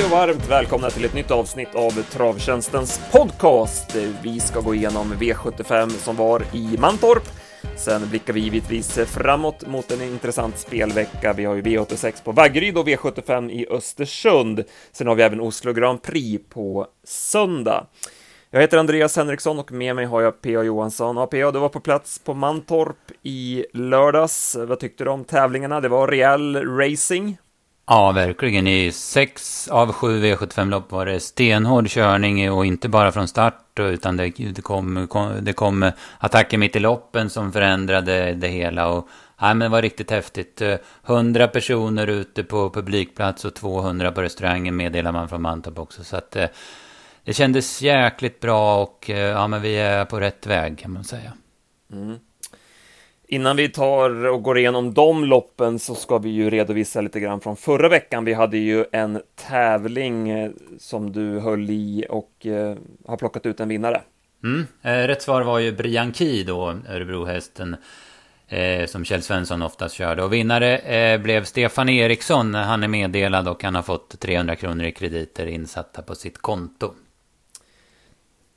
Hej och varmt välkomna till ett nytt avsnitt av Travtjänstens podcast. Vi ska gå igenom V75 som var i Mantorp. Sen blickar vi givetvis framåt mot en intressant spelvecka. Vi har ju V86 på Vaggeryd och V75 i Östersund. Sen har vi även Oslo Grand Prix på söndag. Jag heter Andreas Henriksson och med mig har jag P.A. Johansson. Ja, P.A. du var på plats på Mantorp i lördags. Vad tyckte du om tävlingarna? Det var rejäl racing. Ja, verkligen. I sex av sju V75-lopp var det stenhård körning och inte bara från start utan det, det, kom, kom, det kom attacker mitt i loppen som förändrade det hela. Och, ja, men det var riktigt häftigt. 100 personer ute på publikplats och 200 på restaurangen meddelar man från Mantorp också. Så att, eh, det kändes jäkligt bra och eh, ja, men vi är på rätt väg kan man säga. Mm. Innan vi tar och går igenom de loppen så ska vi ju redovisa lite grann från förra veckan. Vi hade ju en tävling eh, som du höll i och eh, har plockat ut en vinnare. Mm. Eh, rätt svar var ju Brian Key då, Örebrohästen. Eh, som Kjell Svensson oftast körde. Och vinnare eh, blev Stefan Eriksson. Han är meddelad och han har fått 300 kronor i krediter insatta på sitt konto.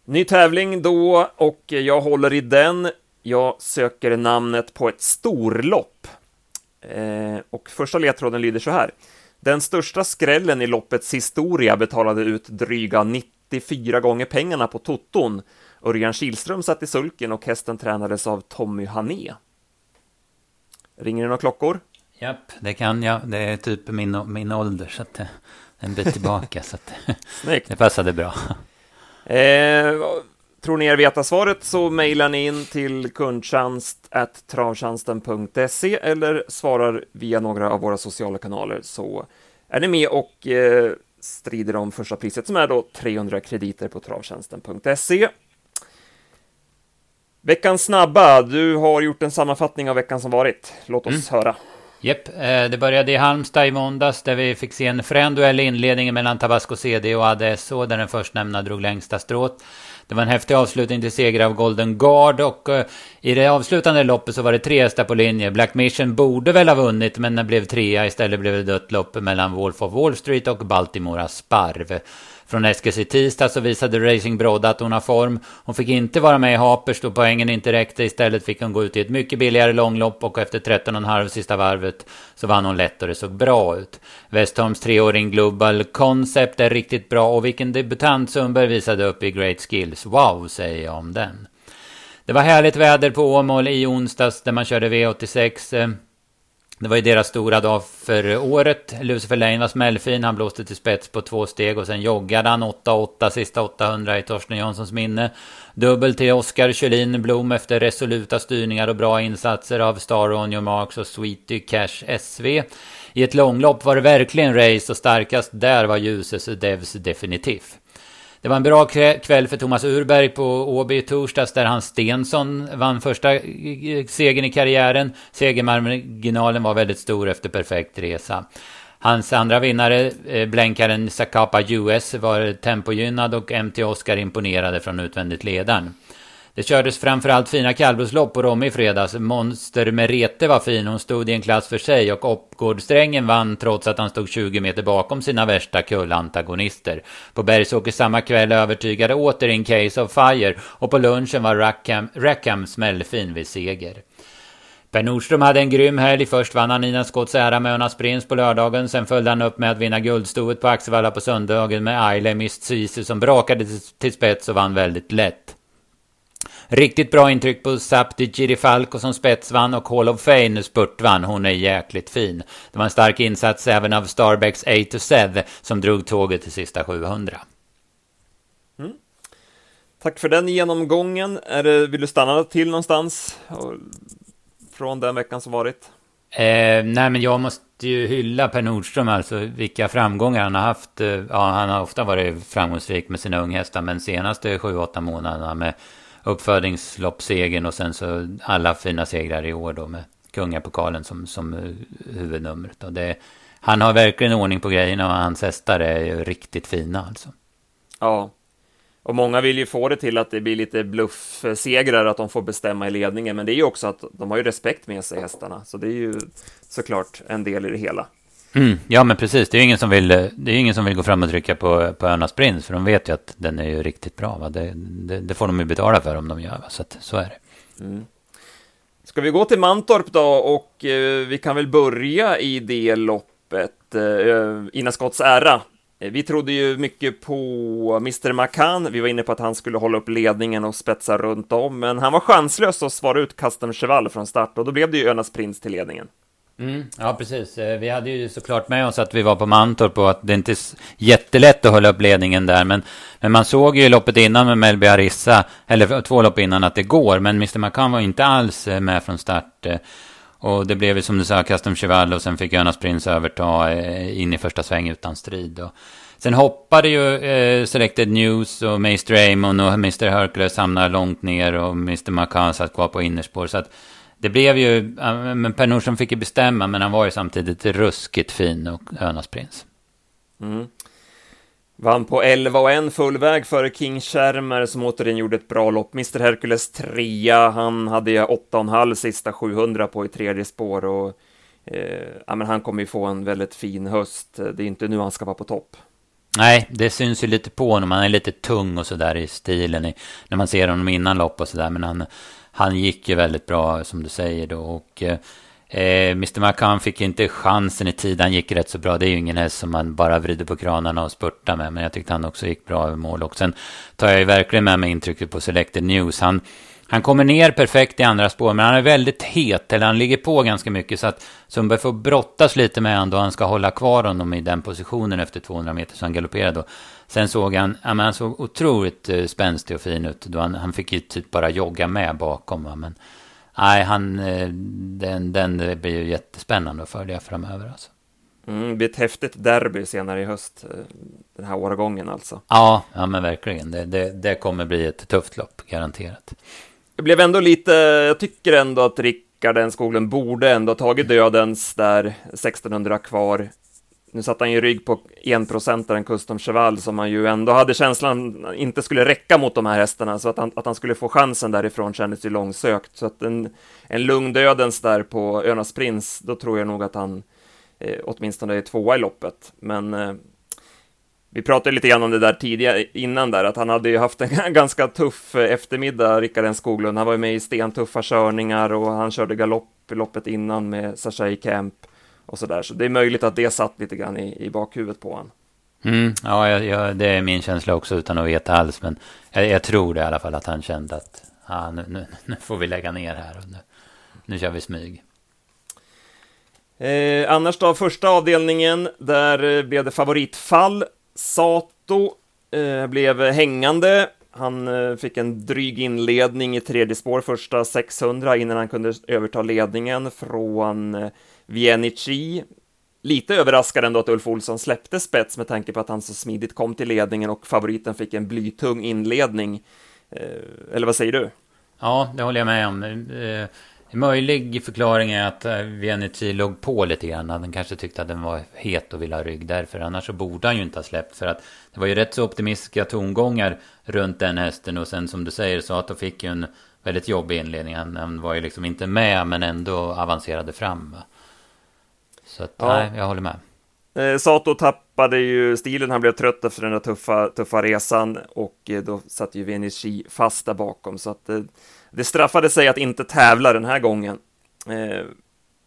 Ny tävling då och jag håller i den. Jag söker namnet på ett storlopp. Eh, och första ledtråden lyder så här. Den största skrällen i loppets historia betalade ut dryga 94 gånger pengarna på Toton. Örjan Kihlström satt i sulken och hästen tränades av Tommy Hané. Ringer det några klockor? Japp, det kan jag. Det är typ min, min ålder, så att en bit tillbaka. så att det passade bra. Eh, Tror ni er veta svaret så mejlar ni in till kundtjänst.travtjänsten.se eller svarar via några av våra sociala kanaler så är ni med och eh, strider om första priset som är då 300 krediter på travtjänsten.se. Veckans snabba, du har gjort en sammanfattning av veckan som varit. Låt oss mm. höra. Japp, eh, det började i Halmstad i måndags där vi fick se en frän duell i inledningen mellan Tabasco CD och ADSO där den förstnämnda drog längsta strået. Det var en häftig avslutning till seger av Golden Guard och eh, i det avslutande loppet så var det tre hästar på linje. Black Mission borde väl ha vunnit men den blev trea. Istället blev det dött lopp mellan Wolf of Wall Street och Baltimora Sparv. Från Eskils i tisdag så visade Racing Brodda att hon har form. Hon fick inte vara med i Hapers då poängen inte räckte. Istället fick hon gå ut i ett mycket billigare långlopp och efter 13,5 sista varvet så vann hon lätt och det såg bra ut. Westholms treåring Global Concept är riktigt bra och vilken debutant Sundberg visade upp i Great Skills. Wow, säger jag om den. Det var härligt väder på Åmål i onsdags där man körde V86. Det var ju deras stora dag för året. Lucifer Lane var smällfin. Han blåste till spets på två steg och sen joggade han 8-8 sista 800 i Torsten Janssons minne. Dubbel till Oskar Kjellin Blom efter resoluta styrningar och bra insatser av Star Onion Marks och Sweetie Cash SV. I ett långlopp var det verkligen race och starkast där var Ljuses Devs definitivt. Det var en bra kväll för Thomas Urberg på Åby i torsdags där Hans Stensson vann första eh, segern i karriären. Segermarginalen var väldigt stor efter perfekt resa. Hans andra vinnare, eh, blänkaren Sakapa US, var tempogynnad och MT Oscar imponerade från utvändigt ledaren. Det kördes framförallt fina kallblodslopp på Romme i fredags. Monster Merete var fin, hon stod i en klass för sig och Oppgårdsträngen vann trots att han stod 20 meter bakom sina värsta kullantagonister. På Bergsåker samma kväll övertygade åter in Case of Fire och på lunchen var Rackham, Rackham smällfin vid seger. Per Nordström hade en grym helg. Först vann han Nina Scotts ära med Önas Prins på lördagen. Sen följde han upp med att vinna guldstoet på Axevalla på söndagen med Aile Mist som brakade till spets och vann väldigt lätt. Riktigt bra intryck på Sapti Girifalco som spetsvann och Hall of Fame spurtvann. Hon är jäkligt fin. Det var en stark insats även av Starbecks A to Sev som drog tåget till sista 700. Mm. Tack för den genomgången. Är det, vill du stanna till någonstans från den veckan som varit? Eh, nej, men jag måste ju hylla Per Nordström, alltså vilka framgångar han har haft. Eh, ja, han har ofta varit framgångsrik med sina unghästar, men senaste 7-8 månaderna med Uppfödningsloppssegern och sen så alla fina segrar i år då med kungapokalen som, som eh, huvudnumret. Och det, han har verkligen ordning på grejerna och hans hästar är ju riktigt fina alltså. Ja, och många vill ju få det till att det blir lite bluffsegrar, att de får bestämma i ledningen, men det är ju också att de har ju respekt med sig hästarna, så det är ju såklart en del i det hela. Mm, ja, men precis. Det är ingen som vill, det är ingen som vill gå fram och trycka på, på Önas Prins. För de vet ju att den är ju riktigt bra. Va? Det, det, det får de ju betala för om de gör. Va? Så att, så är det. Mm. Ska vi gå till Mantorp då och eh, vi kan väl börja i det loppet. Eh, Ina Scotts ära. Eh, vi trodde ju mycket på Mr. McCann. Vi var inne på att han skulle hålla upp ledningen och spetsa runt om, men han var chanslös att svara ut Custom Cheval från start och då blev det ju Önas Prins till ledningen. Mm, ja, precis. Eh, vi hade ju såklart med oss att vi var på Mantorp och att det inte är jättelätt att hålla upp ledningen där. Men, men man såg ju loppet innan med Melby Arissa, eller två lopp innan, att det går. Men Mr. McCann var inte alls eh, med från start. Eh. Och det blev ju som du sa, Custom Cheval och sen fick Jonas Prins överta in i första sväng utan strid. Och sen hoppade ju eh, Selected News och Mr. Amon och Mr. Hercules hamnade långt ner och Mr. McCann satt kvar på innerspår. Så att det blev ju, men Per Nordström fick ju bestämma, men han var ju samtidigt ruskigt fin och Önas prins. Mm. Vann på 11 och 1 full väg före King Schermer som återigen gjorde ett bra lopp. Mr Hercules trea, han hade 8,5 sista 700 på i tredje spår och eh, ja, men han kommer ju få en väldigt fin höst. Det är inte nu han ska vara på topp. Nej, det syns ju lite på honom. Han är lite tung och sådär i stilen i, när man ser honom innan lopp och sådär. Men han, han gick ju väldigt bra som du säger då. Och eh, eh Mr McCann fick inte chansen i tid. Han gick rätt så bra. Det är ju ingen häst som man bara vrider på kranarna och spurtar med. Men jag tyckte han också gick bra över mål. Och sen tar jag ju verkligen med mig intrycket på Selected News. Han, han kommer ner perfekt i andra spår, men han är väldigt het, eller han ligger på ganska mycket, så att Sundberg får brottas lite med honom då han ska hålla kvar honom i den positionen efter 200 meter, så han galopperar då. Sen såg han, ja, men han såg otroligt uh, spänstig och fin ut, då han, han fick ju typ bara jogga med bakom, va? men nej, han, uh, den, den blir ju jättespännande att följa framöver alltså. Mm, det blir ett häftigt derby senare i höst, eh, den här årgången alltså. Ja, ja men verkligen. Det, det, det kommer bli ett tufft lopp, garanterat. Det blev ändå lite, jag tycker ändå att Rickard den Skoglund borde ändå tagit dödens där 1600 kvar. Nu satt han ju rygg på enprocentaren Custom Cheval som man ju ändå hade känslan inte skulle räcka mot de här hästarna, så att han, att han skulle få chansen därifrån kändes ju långsökt. Så att en, en lugn dödens där på Önas Prins, då tror jag nog att han eh, åtminstone är tvåa i loppet. Men eh, vi pratade lite grann om det där tidigare, innan där, att han hade ju haft en ganska tuff eh, eftermiddag, Rickard N Skoglund. Han var ju med i stentuffa körningar och han körde galopp i loppet innan med Sashay Camp och så där. Så det är möjligt att det satt lite grann i, i bakhuvudet på honom. Mm, ja, jag, jag, det är min känsla också utan att veta alls. Men jag, jag, tror det i alla fall att han kände att ah, nu, nu, nu får vi lägga ner här och nu, nu kör vi smyg. Eh, annars då, första avdelningen, där eh, blev det favoritfall Sato eh, blev hängande. Han eh, fick en dryg inledning i tredje spår första 600 innan han kunde överta ledningen från eh, Vienici. Lite överraskad ändå att Ulf Olsson släppte spets med tanke på att han så smidigt kom till ledningen och favoriten fick en blytung inledning. Eh, eller vad säger du? Ja, det håller jag med om. Eh, en möjlig förklaring är att eh, låg på lite grann. Han kanske tyckte att den var het och ville ha rygg därför. Annars så borde han ju inte ha släppt. För att det var ju rätt så optimistiska tongångar runt den hästen. Och sen som du säger, Sato fick ju en väldigt jobbig inledning. Han, han var ju liksom inte med men ändå avancerade fram. Va? Så att, ja. nej, jag håller med. Eh, Sato tappade ju stilen, han blev trött efter den där tuffa, tuffa resan och eh, då satt ju Venici fast där bakom. Så att det straffade sig att inte tävla den här gången. Eh,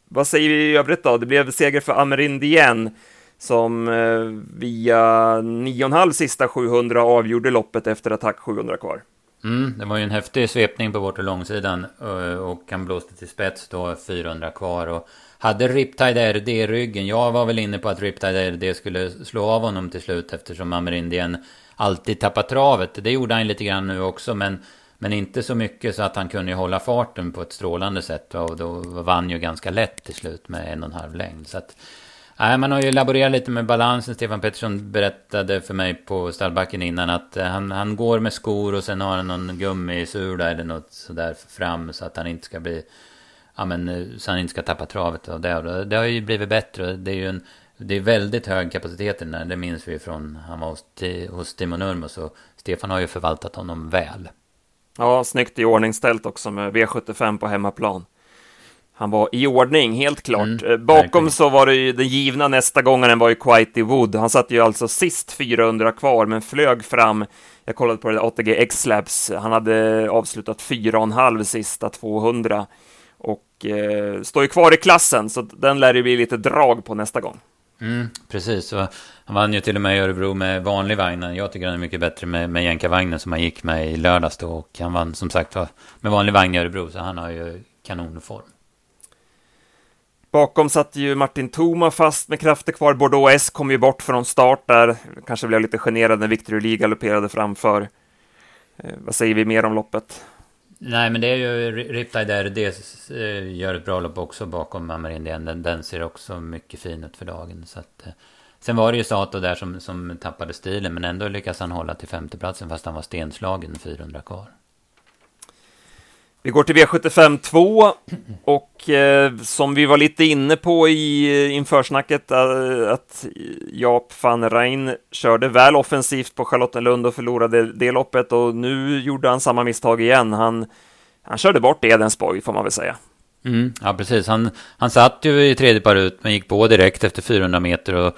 vad säger vi i övrigt då? Det blev seger för Amerindien som eh, via 9,5 sista 700 avgjorde loppet efter attack 700 kvar. Mm, det var ju en häftig svepning på bortre långsidan eh, och han blåste till spets då 400 kvar och hade Riptide RD i ryggen. Jag var väl inne på att Riptide RD skulle slå av honom till slut eftersom Amerindien alltid tappar travet. Det gjorde han lite grann nu också men men inte så mycket så att han kunde hålla farten på ett strålande sätt. Och då vann ju ganska lätt till slut med en och en halv längd. Så att, nej, man har ju laborerat lite med balansen. Stefan Pettersson berättade för mig på stallbacken innan att eh, han, han går med skor och sen har han någon gummisula eller något sådär fram. Så att han inte ska bli... Ja, men, eh, så han inte ska tappa travet. Och det, det har ju blivit bättre. Det är ju en... Det är väldigt hög kapacitet i den här. Det minns vi från han var hos, hos Timo Nurmos. Och Stefan har ju förvaltat honom väl. Ja, snyggt i ordningställt också med V75 på hemmaplan han var i ordning, helt klart. Mm, Eh, Bakom så var det ju den givna nästa gångaren var ju Quitey Wood. Han satt ju alltså sist 400 kvar, men flög fram. Jag kollade på det där ATG X-Labs. Han hade avslutat 4,5 sista 200 och eh, står ju kvar i klassen, så den lär det bli lite drag på nästa gång. Mm, precis, och han vann ju till och med i Örebro med vanlig vagn. Jag tycker han är mycket bättre med, med jänkarvagnen som han gick med i lördags då. Och han vann som sagt med vanlig vagn i Örebro, så han har ju kanonform. Bakom satt ju Martin Thoma fast med krafter kvar. Bordeaux S kom ju bort från start där. Kanske blev lite generad när Victor Uli galopperade framför. Eh, vad säger vi mer om loppet? Nej, men det är ju Riptide RD eh, gör ett bra lopp också bakom Amarindien. Den, den ser också mycket fin ut för dagen. Så att, eh, sen var det ju Sato där som, som tappade stilen, men ändå lyckas han hålla till femteplatsen fast han var stenslagen 400 kvar. Vi går till V75 2 och eh, som vi var lite inne på i eh, införsnacket eh, att Jaap van Rijn körde väl offensivt på Charlottenlund och förlorade det loppet och nu gjorde han samma misstag igen. Han, han körde bort Edensborg får man väl säga. Mm, ja, precis. Han, han satt ju i tredje par ut, men gick på direkt efter 400 meter. Och,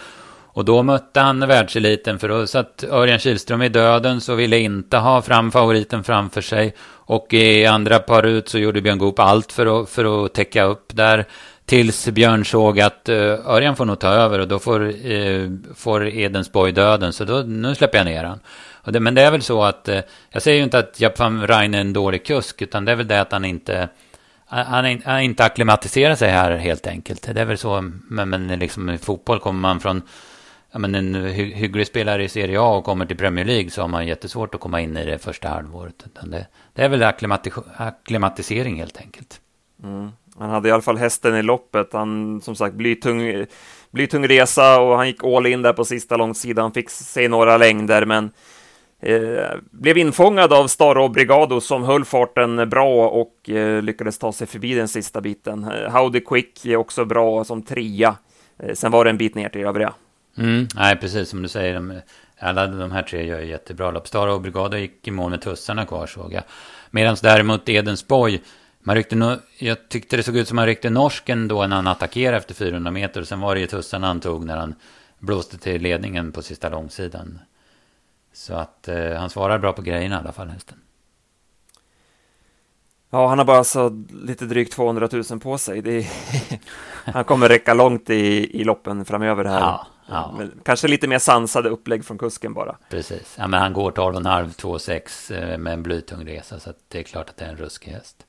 och då mötte han världseliten, för då satt Örjan Kihlström i döden, så ville inte ha fram favoriten framför sig. Och i andra par ut så gjorde Björn Goop allt för att, för att täcka upp där. Tills Björn såg att uh, Örjan får nog ta över och då får, uh, får Edensborg döden. Så då, nu släpper jag ner han. Och det, men det är väl så att, uh, jag säger ju inte att Japp van Rijn är en dålig kusk, utan det är väl det att han inte han har inte acklimatiserar sig här helt enkelt. Det är väl så, men, men liksom i fotboll kommer man från ja, men en hy hygglig spelare i Serie A och kommer till Premier League så har man jättesvårt att komma in i det första halvåret. Utan det, det är väl akklimatisering helt enkelt. Mm. Han hade i alla fall hästen i loppet. Han, som sagt, blytung, blytung resa och han gick all in där på sista långsidan. Fick se några längder, men eh, blev infångad av Staro Brigado som höll farten bra och eh, lyckades ta sig förbi den sista biten. Eh, Howdy Quick är också bra som trea. Eh, sen var det en bit ner till övriga. Mm, nej, precis som du säger. De, alla de här tre gör jättebra lopp. Stara och Brigado gick i mål med tussarna kvar såg jag. Medan däremot Edensborg, man ryckte no jag tyckte det såg ut som han ryckte norsken då när han attackerade efter 400 meter. Och sen var det ju tussarna han tog när han blåste till ledningen på sista långsidan. Så att eh, han svarar bra på grejerna i alla fall, hästen. Ja, han har bara så lite drygt 200 000 på sig. Är... han kommer räcka långt i, i loppen framöver här. Ja, ja. Kanske lite mer sansade upplägg från kusken bara. Precis. Ja, men han går 12,5, 2,6 med en blytung resa, så det är klart att det är en ruskig häst.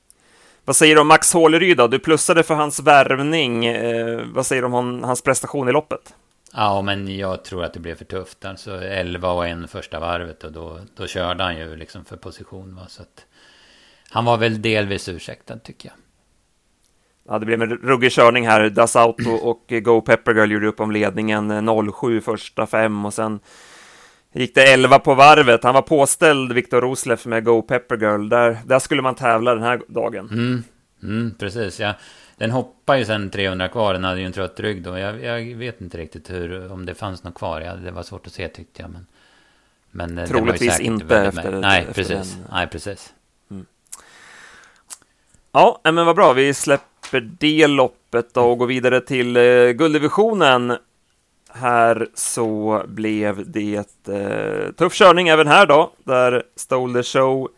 Vad säger du om Max Håleryd då? Du plussade för hans värvning. Eh, vad säger du om hon, hans prestation i loppet? Ja, men jag tror att det blev för tufft. Alltså 11 och en första varvet och då, då körde han ju liksom för position. Va? Så att han var väl delvis ursäktad tycker jag. Ja, det blev en ruggig körning här. Das Auto och Go Pepper Girl gjorde upp om ledningen 07 första fem och sen gick det 11 på varvet. Han var påställd, Viktor Rosleff med Go Pepper Girl. Där, där skulle man tävla den här dagen. Mm, mm, precis, ja. Den hoppade ju sen 300 kvar, den hade ju en trött rygg då. Jag, jag vet inte riktigt hur, om det fanns något kvar. Ja, det var svårt att se tyckte jag. Men, men Troligtvis inte efter, Nej, efter precis. Den. Nej, precis. Ja, eh, men vad bra. Vi släpper det loppet då och går vidare till eh, gulddivisionen. Här så blev det eh, tuff körning även här då, där Stole the Show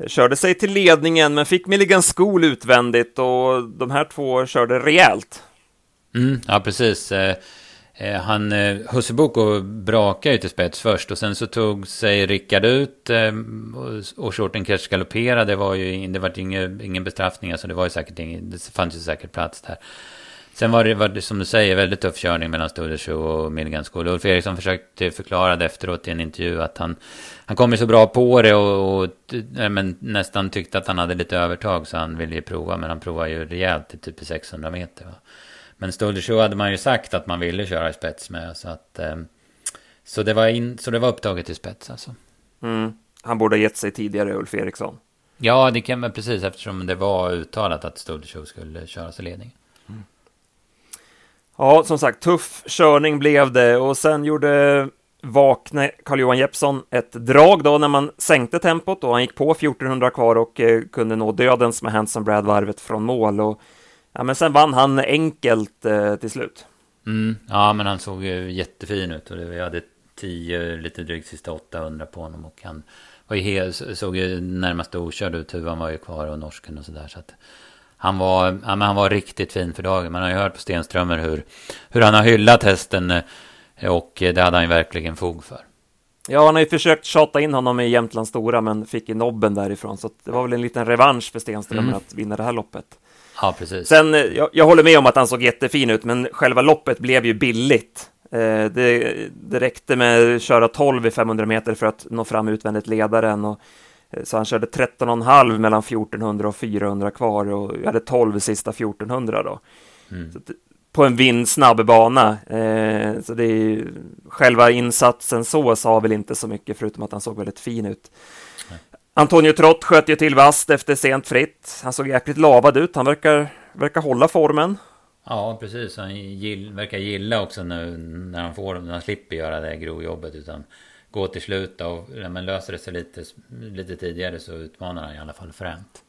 eh, körde sig till ledningen, men fick Milligan School utvändigt och de här två körde rejält. Mm, ja, precis. Eh, Eh, han, eh, Husseboko brakade ju till spets först och sen så tog sig Rickard ut eh, och, och Shorten Cash galopperade. Det var ju det var ingen, ingen bestraffning, alltså det var ju säkert ingen, det fanns ju säkert plats där. Sen var det, var det som du säger väldigt tuff körning mellan Studersjö och Milligan School. Ulf Eriksson försökte förklara det efteråt i en intervju att han, han kom ju så bra på det och, och men, nästan tyckte att han hade lite övertag så han ville ju prova. Men han provade ju rejält i typ 600 meter. Va? Men Studershow hade man ju sagt att man ville köra i spets med. Så, att, eh, så, det, var in, så det var upptaget i spets alltså. Mm. Han borde ha gett sig tidigare, Ulf Eriksson. Ja, det kan man precis eftersom det var uttalat att Studershow skulle köras i ledningen. Ja, som sagt, tuff körning blev det och sen gjorde Vakne Carl-Johan Jeppsson ett drag då när man sänkte tempot och han gick på 1400 kvar och eh, kunde nå dödens med Hanson Brad-varvet från mål och Ja, men sen vann han enkelt eh, till slut. Mm, ja, men han såg ju jättefin ut och vi hade 10, lite drygt sista 800 på honom och han var ju helt, såg ju närmast okörd ut. Huvan var ju kvar och norsken och sådär. Så att han var, ja, men han var riktigt fin för dagen. Man har ju hört på Stenströmer hur, hur han har hyllat hästen eh, och det hade han ju verkligen fog för. Ja, han har ju försökt tjata in honom i Jämtland Stora, men fick i nobben därifrån. Så det var väl en liten revansch för Stenströmer mm. att vinna det här loppet. Ja, precis. Sen, eh, jag, jag, håller med om att han såg jättefin ut, men själva loppet blev ju billigt. Eh, det, det räckte med att köra 12 i 500 meter för att nå fram utvändigt ledaren. Och, eh, så han körde 13,5 mellan 1400 och 400 kvar och jag hade 12 sista 1400 då. Mm. på en vindsnabb bana. Eh, så det är själva insatsen så sa väl inte så mycket förutom att han såg väldigt fin ut. Antonio Trott sköt ju till vast efter sent fritt. Han såg jäkligt lavad ut. Han verkar, verkar hålla formen. Ja, precis. Han gill, verkar gilla också nu när han får när han slipper göra det grovjobbet. Utan gå till slut och när löser det sig lite, lite tidigare så utmanar han i alla fall fränt.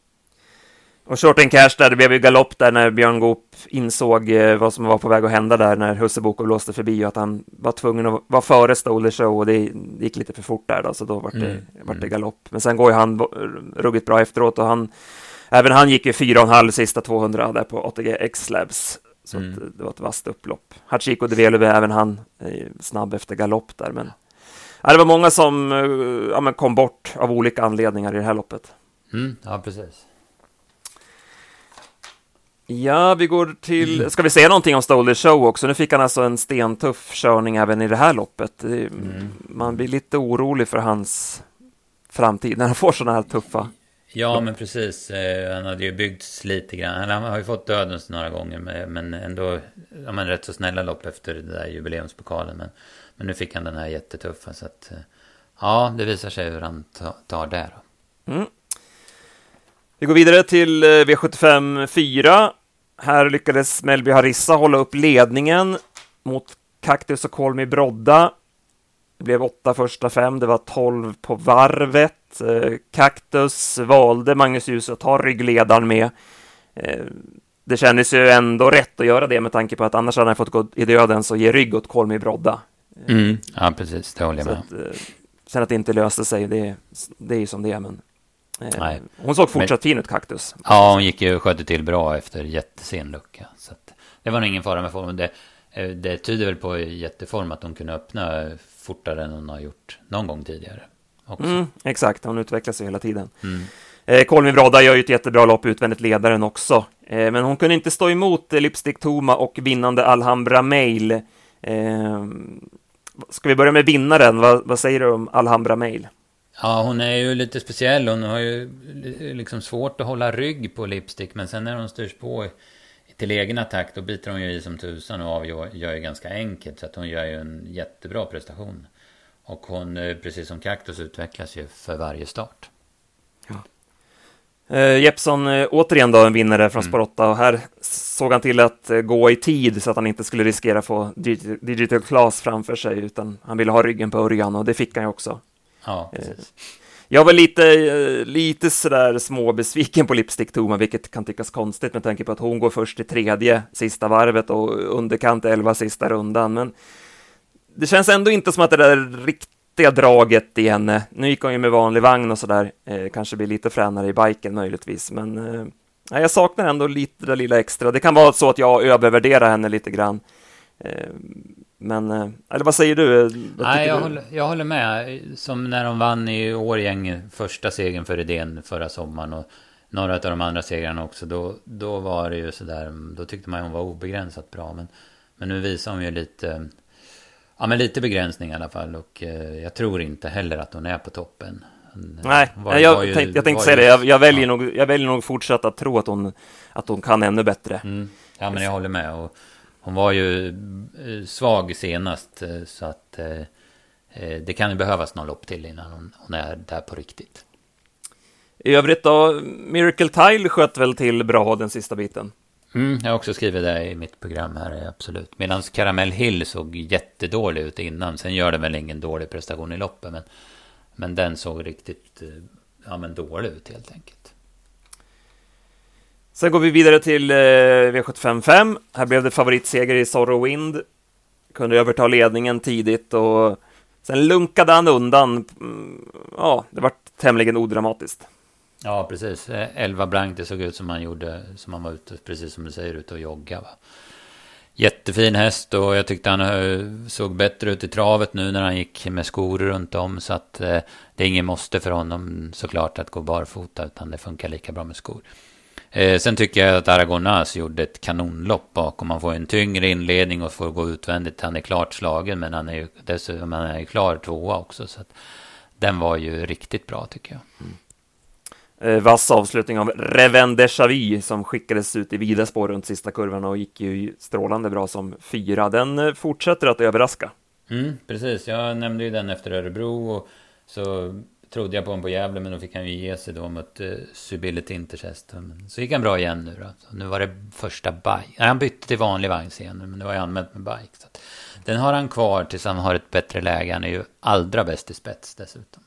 Och short cash där, det blev ju galopp där när Björn Goop insåg eh, vad som var på väg att hända där när Husse Boko blåste förbi och att han var tvungen att vara före Stoler Show och det gick lite för fort där då, så då var det, mm. Vart det mm. galopp. Men sen går ju han ruggigt bra efteråt och han, även han gick ju fyra och en halv sista 200 där på ATG X-Labs. Så mm. det var ett vasst upplopp. Hachiko de Velove, även han snabb efter galopp där, men ja, det var många som eh, ja, kom bort av olika anledningar i det här loppet. Mm, ja, precis. Ja, vi går till... Mm. Ska vi säga någonting om Stolder Show också? Nu fick han alltså en stentuff körning även i det här loppet. Mm. Man blir lite orolig för hans framtid när han får sådana här tuffa... Ja, men precis. Eh, han hade ju byggts lite grann. Han har ju fått dödens några gånger, men ändå ja, men rätt så snälla lopp efter det där jubileumspokalen. Men, men nu fick han den här jättetuffa, så att... Eh, ja, det visar sig hur han tar det då. Mm. Vi går vidare till eh, V75 4. Här lyckades Melby Harissa hålla upp ledningen mot Cactus och Kolmi Brodda. Det blev åtta första fem, det var tolv på varvet. Eh, Cactus valde Magnus Ljus att ta ryggledaren med. Eh, det kändes ju ändå rätt att göra det med tanke på att annars hade han fått gå i döden så ge rygg åt Kolmi Brodda. Mm. Ja, precis, det håller jag med. Eh, sen att det inte löste sig, det, det är ju som det är, men Eh, Nej. Hon såg fortsatt fin ut, Kaktus. Ja, hon gick ju och skötte till bra efter jättesen lucka. Så det var nog ingen fara med formen. Det, eh, det tyder väl på jätteform att hon kunde öppna fortare än hon har gjort någon gång tidigare. Mm, exakt, hon utvecklas ju hela tiden. Mm. Eh, Kolmi Brodda gör ju ett jättebra lopp utvändigt ledaren också. Eh, men hon kunde inte stå emot eh, Lipstick Toma och vinnande Alhambra Mail. Eh, ska vi börja med vinnaren? Vad, vad säger du om Alhambra Mail? Ja, hon är ju lite speciell. Hon har ju liksom svårt att hålla rygg på Lipstick. Men sen när hon styrs på till egen attack då biter hon ju i som tusan och avgör ju ganska enkelt. Så att hon gör ju en jättebra prestation. Och hon, eh, precis som Kaktus, utvecklas ju för varje start. Ja. Uh, Jeppson, uh, återigen då en vinnare från mm. Spår 8 och här såg han till att uh, gå i tid så att han inte skulle riskera att få Digital Class framför sig utan han ville ha ryggen på Örjan och det fick han ju också. Ja, eh. Jag var lite, eh, lite sådär småbesviken på Lipstick Toma, vilket kan tyckas konstigt med tanke på att hon går först i tredje sista varvet och underkant elva sista rundan. Men det känns ändå inte som att det där riktiga draget i henne, nu gick hon ju med vanlig vagn och sådär, eh, kanske blir lite fränare i biken möjligtvis, men eh, jag saknar ändå lite det lilla extra. Det kan vara så att jag övervärderar henne lite grann. Eh, men, eh, eller vad säger du? Vad Nej, jag, du? Håller, jag håller med. Som när de vann i Årgäng första segern för idén förra sommaren. Och några av de andra segrarna också. Då, då var det ju sådär, då tyckte man hon var obegränsat bra. Men, men nu visar hon ju lite, ja men lite begränsning i alla fall. Och eh, jag tror inte heller att hon är på toppen. Nej, var, jag, var ju, tänkte, jag tänkte säga det. Jag, jag väljer, ja. nog, jag väljer nog fortsatt att tro att hon, att hon kan ännu bättre. Mm. Ja, men jag håller med. Och, hon var ju eh, svag senast eh, så att eh, det kan ju behövas någon lopp till innan hon, är där på riktigt. I övrigt då, Miracle Tile sköt väl till bra den sista biten? Mm, jag har också skrivit det i mitt program här, absolut. Medan Caramel Hill såg jättedålig ut innan. Sen gör det väl ingen dålig prestation i loppet. Men, men den såg riktigt ja, men dålig ut helt enkelt. Sen går vi vidare till eh, V755. Här blev det favoritseger i Sorrow Wind. Kunde överta ledningen tidigt och sen lunkade han undan. Mm, ja, det var tämligen odramatiskt. Ja, precis. Eh, 11 blank, det såg ut som han gjorde, som han var ute, precis som du säger, ute och jogga. Va? Jättefin häst och jag tyckte han eh, såg bättre ut i travet nu när han gick med skor runt om. Så att eh, det är ingen måste för honom såklart att gå barfota, utan det funkar lika bra med skor. Eh, sen tycker jag att Aragonas gjorde ett kanonlopp bakom. Man får en tyngre inledning och får gå utvändigt. Han är klart slagen, men han är ju dessutom han är ju klar tvåa också. Så den var ju riktigt bra tycker jag. Mm. Eh, vass avslutning av Reven de Chavy som skickades ut i vida spår runt sista kurvan och gick ju strålande bra som fyra. Den eh, fortsätter att överraska. Mm, precis, jag nämnde ju den efter Örebro och så trodde jag på honom på Gävle men då fick han ju ge sig då mot uh, Subility Intercest. Så gick han bra igen nu då. Så nu var det första bike. Nej, han bytte till vanlig vagn senare men det var ju anmält med bike. Så den har han kvar tills han har ett bättre läge. Han är ju allra bäst i spets dessutom.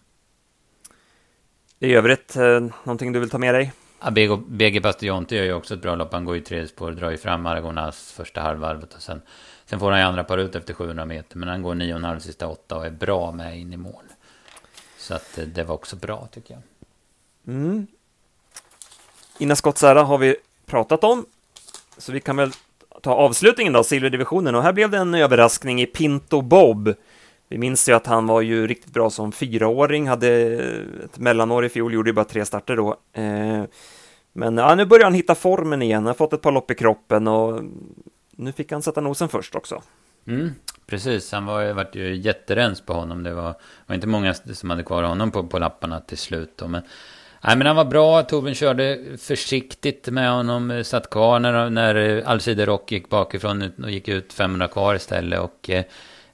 I övrigt, eh, någonting du vill ta med dig? Ja, BG Bastionte gör ju också ett bra lopp. Han går i tredje spår, drar ju fram Aragonas första halvvarvet och sen, sen får han ju andra par ut efter 700 meter. Men han går 9,5 sista åtta och är bra med in i mål. Så att eh, det var också bra tycker jag. Mm. Ina Skottsära har vi pratat om, så vi kan väl ta avslutningen då, silverdivisionen. Och här blev det en överraskning i Pinto Bob. Vi minns ju att han var ju riktigt bra som fyraåring, hade ett mellanår i fjol, gjorde ju bara tre starter då. Eh, men ja, nu börjar han hitta formen igen, han har fått ett par lopp i kroppen och nu fick han sätta nosen först också. Mm, precis, han var, vart ju jätterens på honom. Det var, var inte många som hade kvar honom på, på lapparna till slut. Då. Men, nej, men han var bra, Torbjörn körde försiktigt med honom, satt kvar när, när Alcide Rock gick bakifrån och gick ut 500 kvar istället. Och, eh,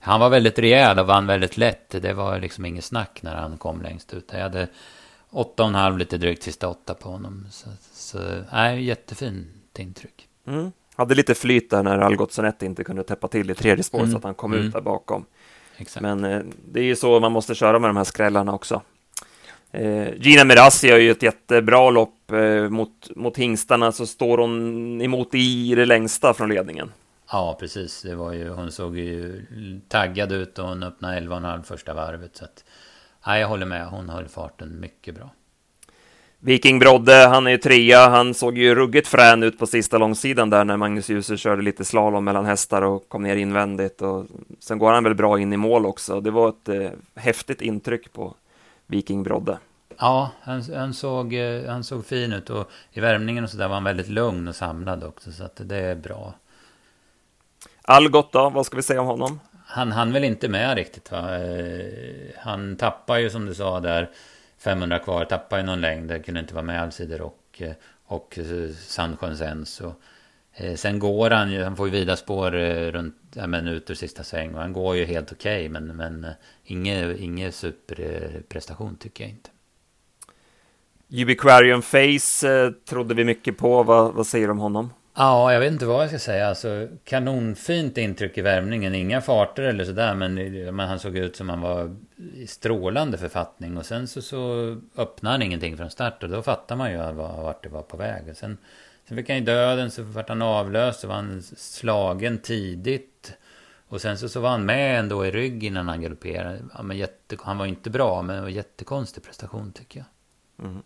han var väldigt rejäl och vann väldigt lätt. Det var liksom inget snack när han kom längst ut. Jag hade åtta och en halv lite drygt sista åtta på honom. Så, så nej, jättefint intryck. Mm. Hade lite flyt där när Algotsson inte kunde täppa till i tredje spår mm. så att han kom mm. ut där bakom. Exakt. Men eh, det är ju så man måste köra med de här skrällarna också. Eh, Gina Merassi har ju ett jättebra lopp eh, mot, mot hingstarna, så står hon emot i det längsta från ledningen. Ja, precis. Det var ju, hon såg ju taggad ut och hon öppnade 11,5 första varvet. Så att, ja, jag håller med, hon höll farten mycket bra. Viking Brodde, han är ju trea, han såg ju ruggigt frän ut på sista långsidan där när Magnus Djuse körde lite slalom mellan hästar och kom ner invändigt och sen går han väl bra in i mål också. Det var ett eh, häftigt intryck på Viking Brodde. Ja, han, han, såg, eh, han såg fin ut och i värmningen och så där var han väldigt lugn och samlad också så att det är bra. Algot då, vad ska vi säga om honom? Han hann väl inte med riktigt va? Eh, han tappar ju som du sa där 500 kvar, tappar ju någon längd, det kunde inte vara med Alcider och, eh, och eh, sandsjön Sandsjöns ens. Och, sen går han ju, han får ju vida spår eh, runt men ut ur sista sväng och han går ju helt okej okay, men, men ingen, ingen superprestation tycker jag inte. Ubiquarian Face eh, trodde vi mycket på, vad, vad säger du om honom? Ja, jag vet inte vad jag ska säga. Alltså, kanonfint intryck i värmningen. Inga farter eller sådär. Men, men han såg ut som han var i strålande författning. Och sen så, så öppnade han ingenting från start. Och då fattar man ju vart det var på väg. Och sen, sen fick han ju döden. Så vart han avlöst. Så var han slagen tidigt. Och sen så, så var han med ändå i rygg innan han galopperade. Ja, men jätte, han var inte bra, men det var jättekonstig prestation tycker jag. Mm.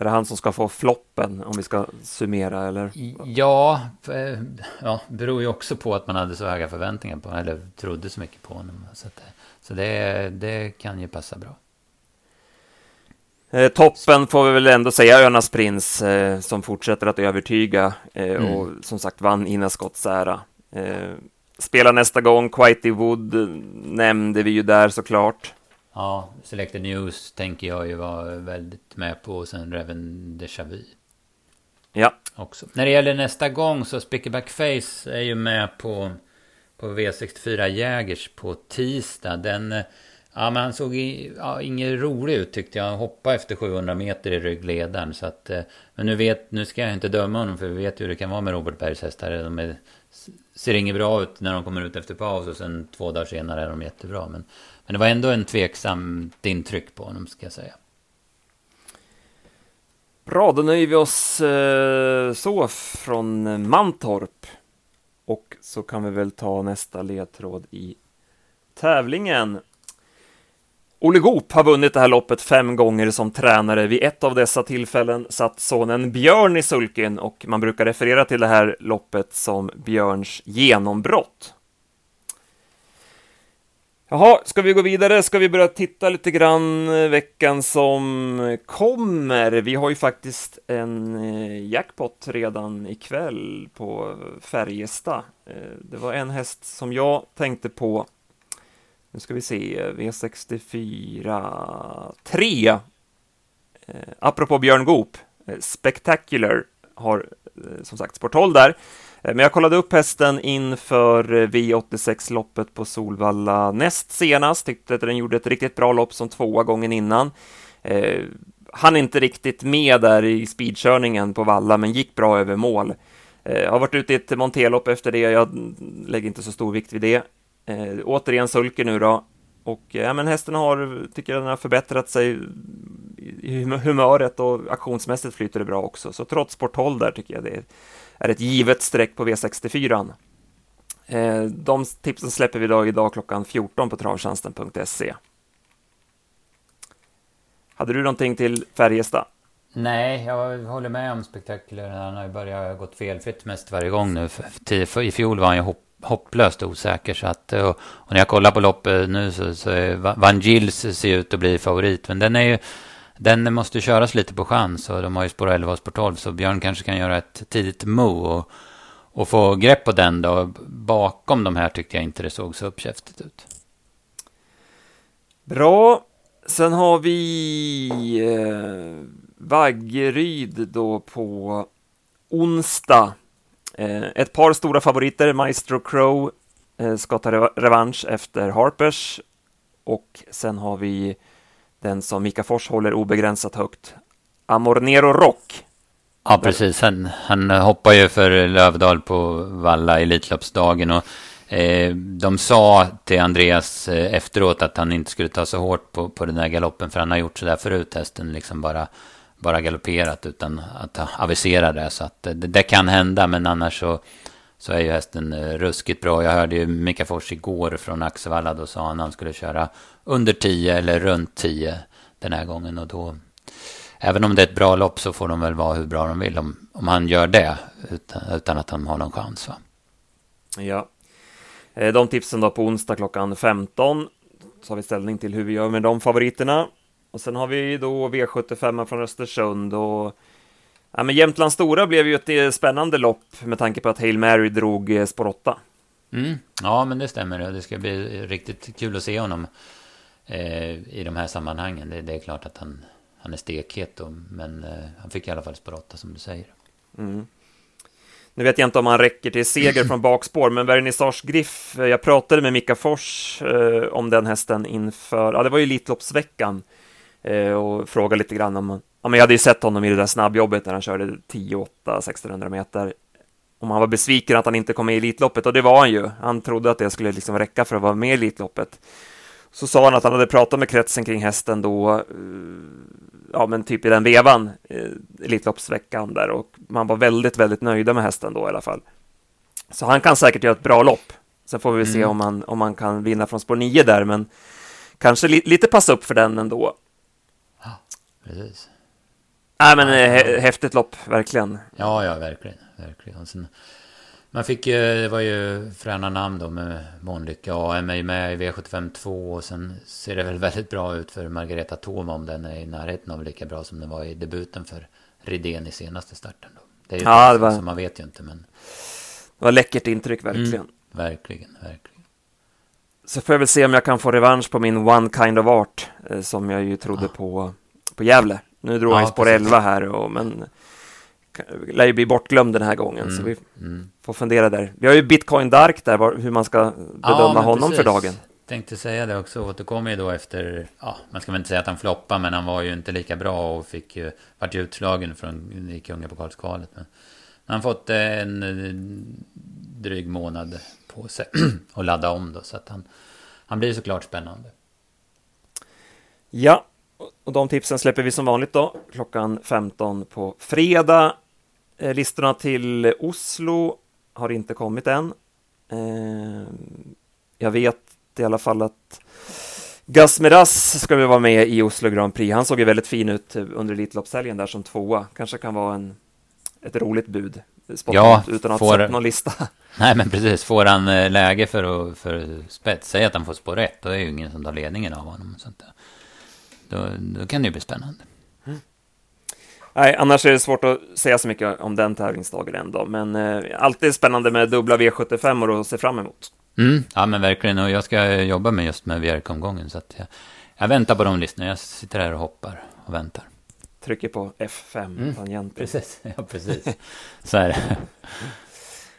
Är det han som ska få floppen om vi ska summera eller? Ja, eh, ja, beror ju också på att man hade så höga förväntningar på eller trodde så mycket på honom. Så, att, så det, det kan ju passa bra. Eh, toppen får vi väl ändå säga Önas prins eh, som fortsätter att övertyga eh, mm. och som sagt vann Ina Scotts ära. Eh, spelar nästa gång, Quitey Wood nämnde vi ju där såklart. Ja, Selected News tänker jag ju vara väldigt med på. Och sen Reven Déjà Vu. Ja. Också. När det gäller nästa gång så Spickerback Face är ju med på, på V64 Jägers på tisdag. Den... Ja, men han såg i, ja, ingen rolig ut tyckte jag. Han hoppade efter 700 meter i ryggledaren. Så att, eh, men nu, vet, nu ska jag inte döma honom för vi vet ju hur det kan vara med Robert Bergs hästar. De är, ser inget bra ut när de kommer ut efter paus och sen två dagar senare är de jättebra. Men men det var ändå en tveksamt intryck på honom, ska jag säga. Bra, då nöjer vi oss eh, så från eh, Mantorp. Och så kan vi väl ta nästa ledtråd i tävlingen. Olle Goop har vunnit det här loppet fem gånger som tränare. Vid ett av dessa tillfällen satt sonen Björn i sulken och man brukar referera till det här loppet som Björns genombrott. Jaha, ska vi gå vidare? Ska vi börja titta lite grann eh, veckan som kommer? Vi har ju faktiskt en eh, jackpot redan ikväll på Färjestad. Eh, det var en häst som jag tänkte på. Nu ska vi se, V64 3. Apropå Björn Goop, Spectacular har som sagt Sporthåll där. Eh, men jag kollade upp hästen inför eh, V86-loppet på Solvalla näst senast, tyckte att den gjorde ett riktigt bra lopp som tvåa gången innan. Eh, han är inte riktigt med där i speedkörningen på Valla, men gick bra över mål. Eh, har varit ute i ett monterlopp efter det, jag lägger inte så stor vikt vid det. Eh, återigen sulker nu då, och eh, ja, men hästen har, tycker den har förbättrat sig i humöret och aktionsmässigt flyter det bra också, så trots sporthåll där tycker jag det är är ett givet streck på V64. Eh, de tipsen släpper vi idag, idag klockan 14 på travtjänsten.se. Hade du någonting till Färjestad? Nej, jag håller med om spektakulären. Han har ju börjat gått felfritt mest varje gång nu. I fjol var han ju hopp, hopplöst osäker. Så att, eh, och, och, när jag kollar på loppet nu så, så är Van Gils ser ut att bli favorit. Men den är ju den måste köras lite på chans och de har ju spår 11 och spår 12 så Björn kanske kan göra ett tidigt mo och, och få grepp på den då. Bakom de här tyckte jag inte det såg så uppkäftigt ut. Bra. Sen har vi eh, Vaggeryd då på onsdag. Eh, ett par stora favoriter, Maestro Crow eh, ska ta revansch efter Harpers och sen har vi den som Mika Fors håller obegränsat högt. Amornero Rock. Ja, precis. Han, han hoppar ju för Lövdal på Valla Elitloppsdagen och eh, de sa till Andreas eh, efteråt att han inte skulle ta så hårt på, på den där galoppen för han har gjort så där förut, hästen liksom bara, bara galopperat utan att avisera det. Så att eh, det, det kan hända, men annars så, så är ju hästen eh, ruskigt bra. Jag hörde ju Mika Fors igår från Axevalla, då sa han att han skulle köra under 10 eller runt 10 den här gången. Och då, även om det är ett bra lopp så får de väl vara hur bra de vill om, om han gör det utan, utan att han har någon chans. Va? Ja. Eh, de tipsen då på onsdag klockan 15 så har vi ställning till hur vi gör med de favoriterna. Och sen har vi då V75 från Östersund och ja, men Jämtland Stora blev ju ett eh, spännande lopp med tanke på att Hail Mary drog eh, spår 8. Mm. Ja, men det stämmer. Det ska bli riktigt kul att se honom eh, i de här sammanhangen. Det, det, är klart att han, han är stekhet, då, men eh, han fick i alla fall spår 8 som du säger. Mm. Nu vet jag inte om han räcker till seger från bakspår, men Vernissage Griff, eh, jag pratade med Mika Fors eh, om den hästen inför, ja det var ju Elitloppsveckan, eh, och frågade lite grann om, ja men jag hade ju sett honom i det där snabbjobbet när han körde 10-8, 1600 meter, om han var besviken att han inte kom med i Elitloppet, och det var han ju. Han trodde att det skulle liksom räcka för att vara med i Elitloppet så sa han att han hade pratat med kretsen kring hästen då, eh, ja men typ i den vevan, eh, Elitloppsveckan där och man var väldigt, väldigt nöjda med hästen då i alla fall. Så han kan säkert göra ett bra lopp. Sen får vi mm. se om han, om han kan vinna från spår 9 där, men kanske li lite passa upp för den ändå. Ja, precis. Nej, men eh, häftigt lopp, verkligen. Ja, ja, verkligen. verkligen. Sen, man fick ju, det var ju fräna namn då med Månlycke AM är med i V75 2 och sen ser det väl väldigt bra ut för Margareta Thoma om den är i närheten av lika bra som den var i debuten för Ridén i senaste starten. Då. Det är ju ja, det var... som man vet ju inte men... Det var läckert intryck verkligen. Mm, verkligen, verkligen. Så får jag väl se om jag kan få revansch på min One Kind of Art eh, som jag ju trodde ja. på, på Gävle. Nu drog ja, han spår 11 här och, men lär ju bli bortglömd den här gången, mm. så vi mm. får fundera där. Vi har ju Bitcoin Dark där, var, hur man ska bedöma ja, honom precis. för dagen. Tänkte säga det också, återkommer ju då efter, ja, man ska väl inte säga att han floppade, men han var ju inte lika bra och fick ju, vart ju utslagen från i kungapokalskvalet. Men han har fått en dryg månad på sig att ladda om då, så att han, han blir såklart spännande. Ja, och de tipsen släpper vi som vanligt då, klockan 15 på fredag. Eh, listorna till Oslo har inte kommit än. Eh, jag vet i alla fall att Gus Meras ska vi vara med i Oslo Grand Prix. Han såg ju väldigt fin ut under Elitloppshelgen där som tvåa. Kanske kan vara en, ett roligt bud. Ja, utan att får... sätta någon lista. Nej, men precis. Får han eh, läge för att för spets, säg att han får spår rätt, då är ju ingen som tar ledningen av honom. Så att, då, då kan det ju bli spännande. Mm. Nej, annars är det svårt att säga så mycket om den tävlingsdagen ändå, men eh, alltid spännande med dubbla V75 och att se fram emot. Mm, ja, men verkligen. Och jag ska jobba med just med Björkomgången. Så att jag, jag väntar på de listorna. Jag sitter här och hoppar och väntar. Trycker på F5, mm. Precis, ja precis. så är det.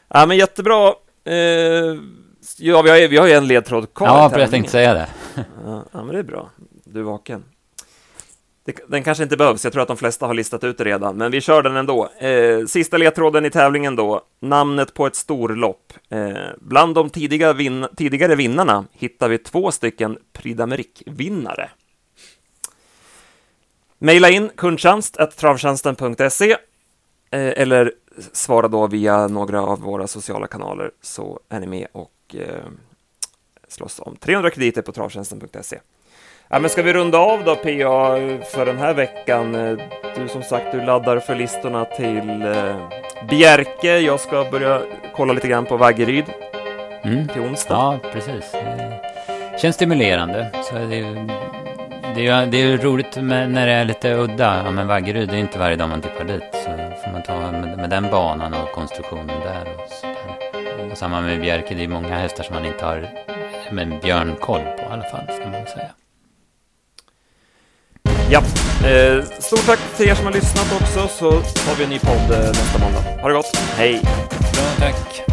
ja, men jättebra. Eh, ja, vi har, vi har ju en ledtråd kvar. Ja, jag tänkte säga det. ja, men det är bra. Du är vaken. Den kanske inte behövs, jag tror att de flesta har listat ut det redan, men vi kör den ändå. Eh, sista ledtråden i tävlingen då, namnet på ett storlopp. Eh, bland de tidiga vin tidigare vinnarna hittar vi två stycken Prix vinnare Maila in kundtjänst travtjänsten.se eh, eller svara då via några av våra sociala kanaler så är ni med och eh, slåss om 300 krediter på travtjänsten.se. Ja, men ska vi runda av då PA för den här veckan? Du som sagt, du laddar för listorna till eh, Bjerke. Jag ska börja kolla lite grann på Vaggeryd mm. till onsdag. Ja, precis. Det känns stimulerande. Så det, är, det, är, det är roligt med, när det är lite udda. Ja, men Vaggeryd, det är inte varje dag man tippar dit. Så får man ta med, med den banan och konstruktionen där. Och, så där. och samma med Bjerke, det är många hästar som man inte har med björnkoll på i alla fall, ska man säga. Ja, eh, stort tack till er som har lyssnat också så har vi en ny podd eh, nästa måndag. Ha det gott, hej! Bra, tack!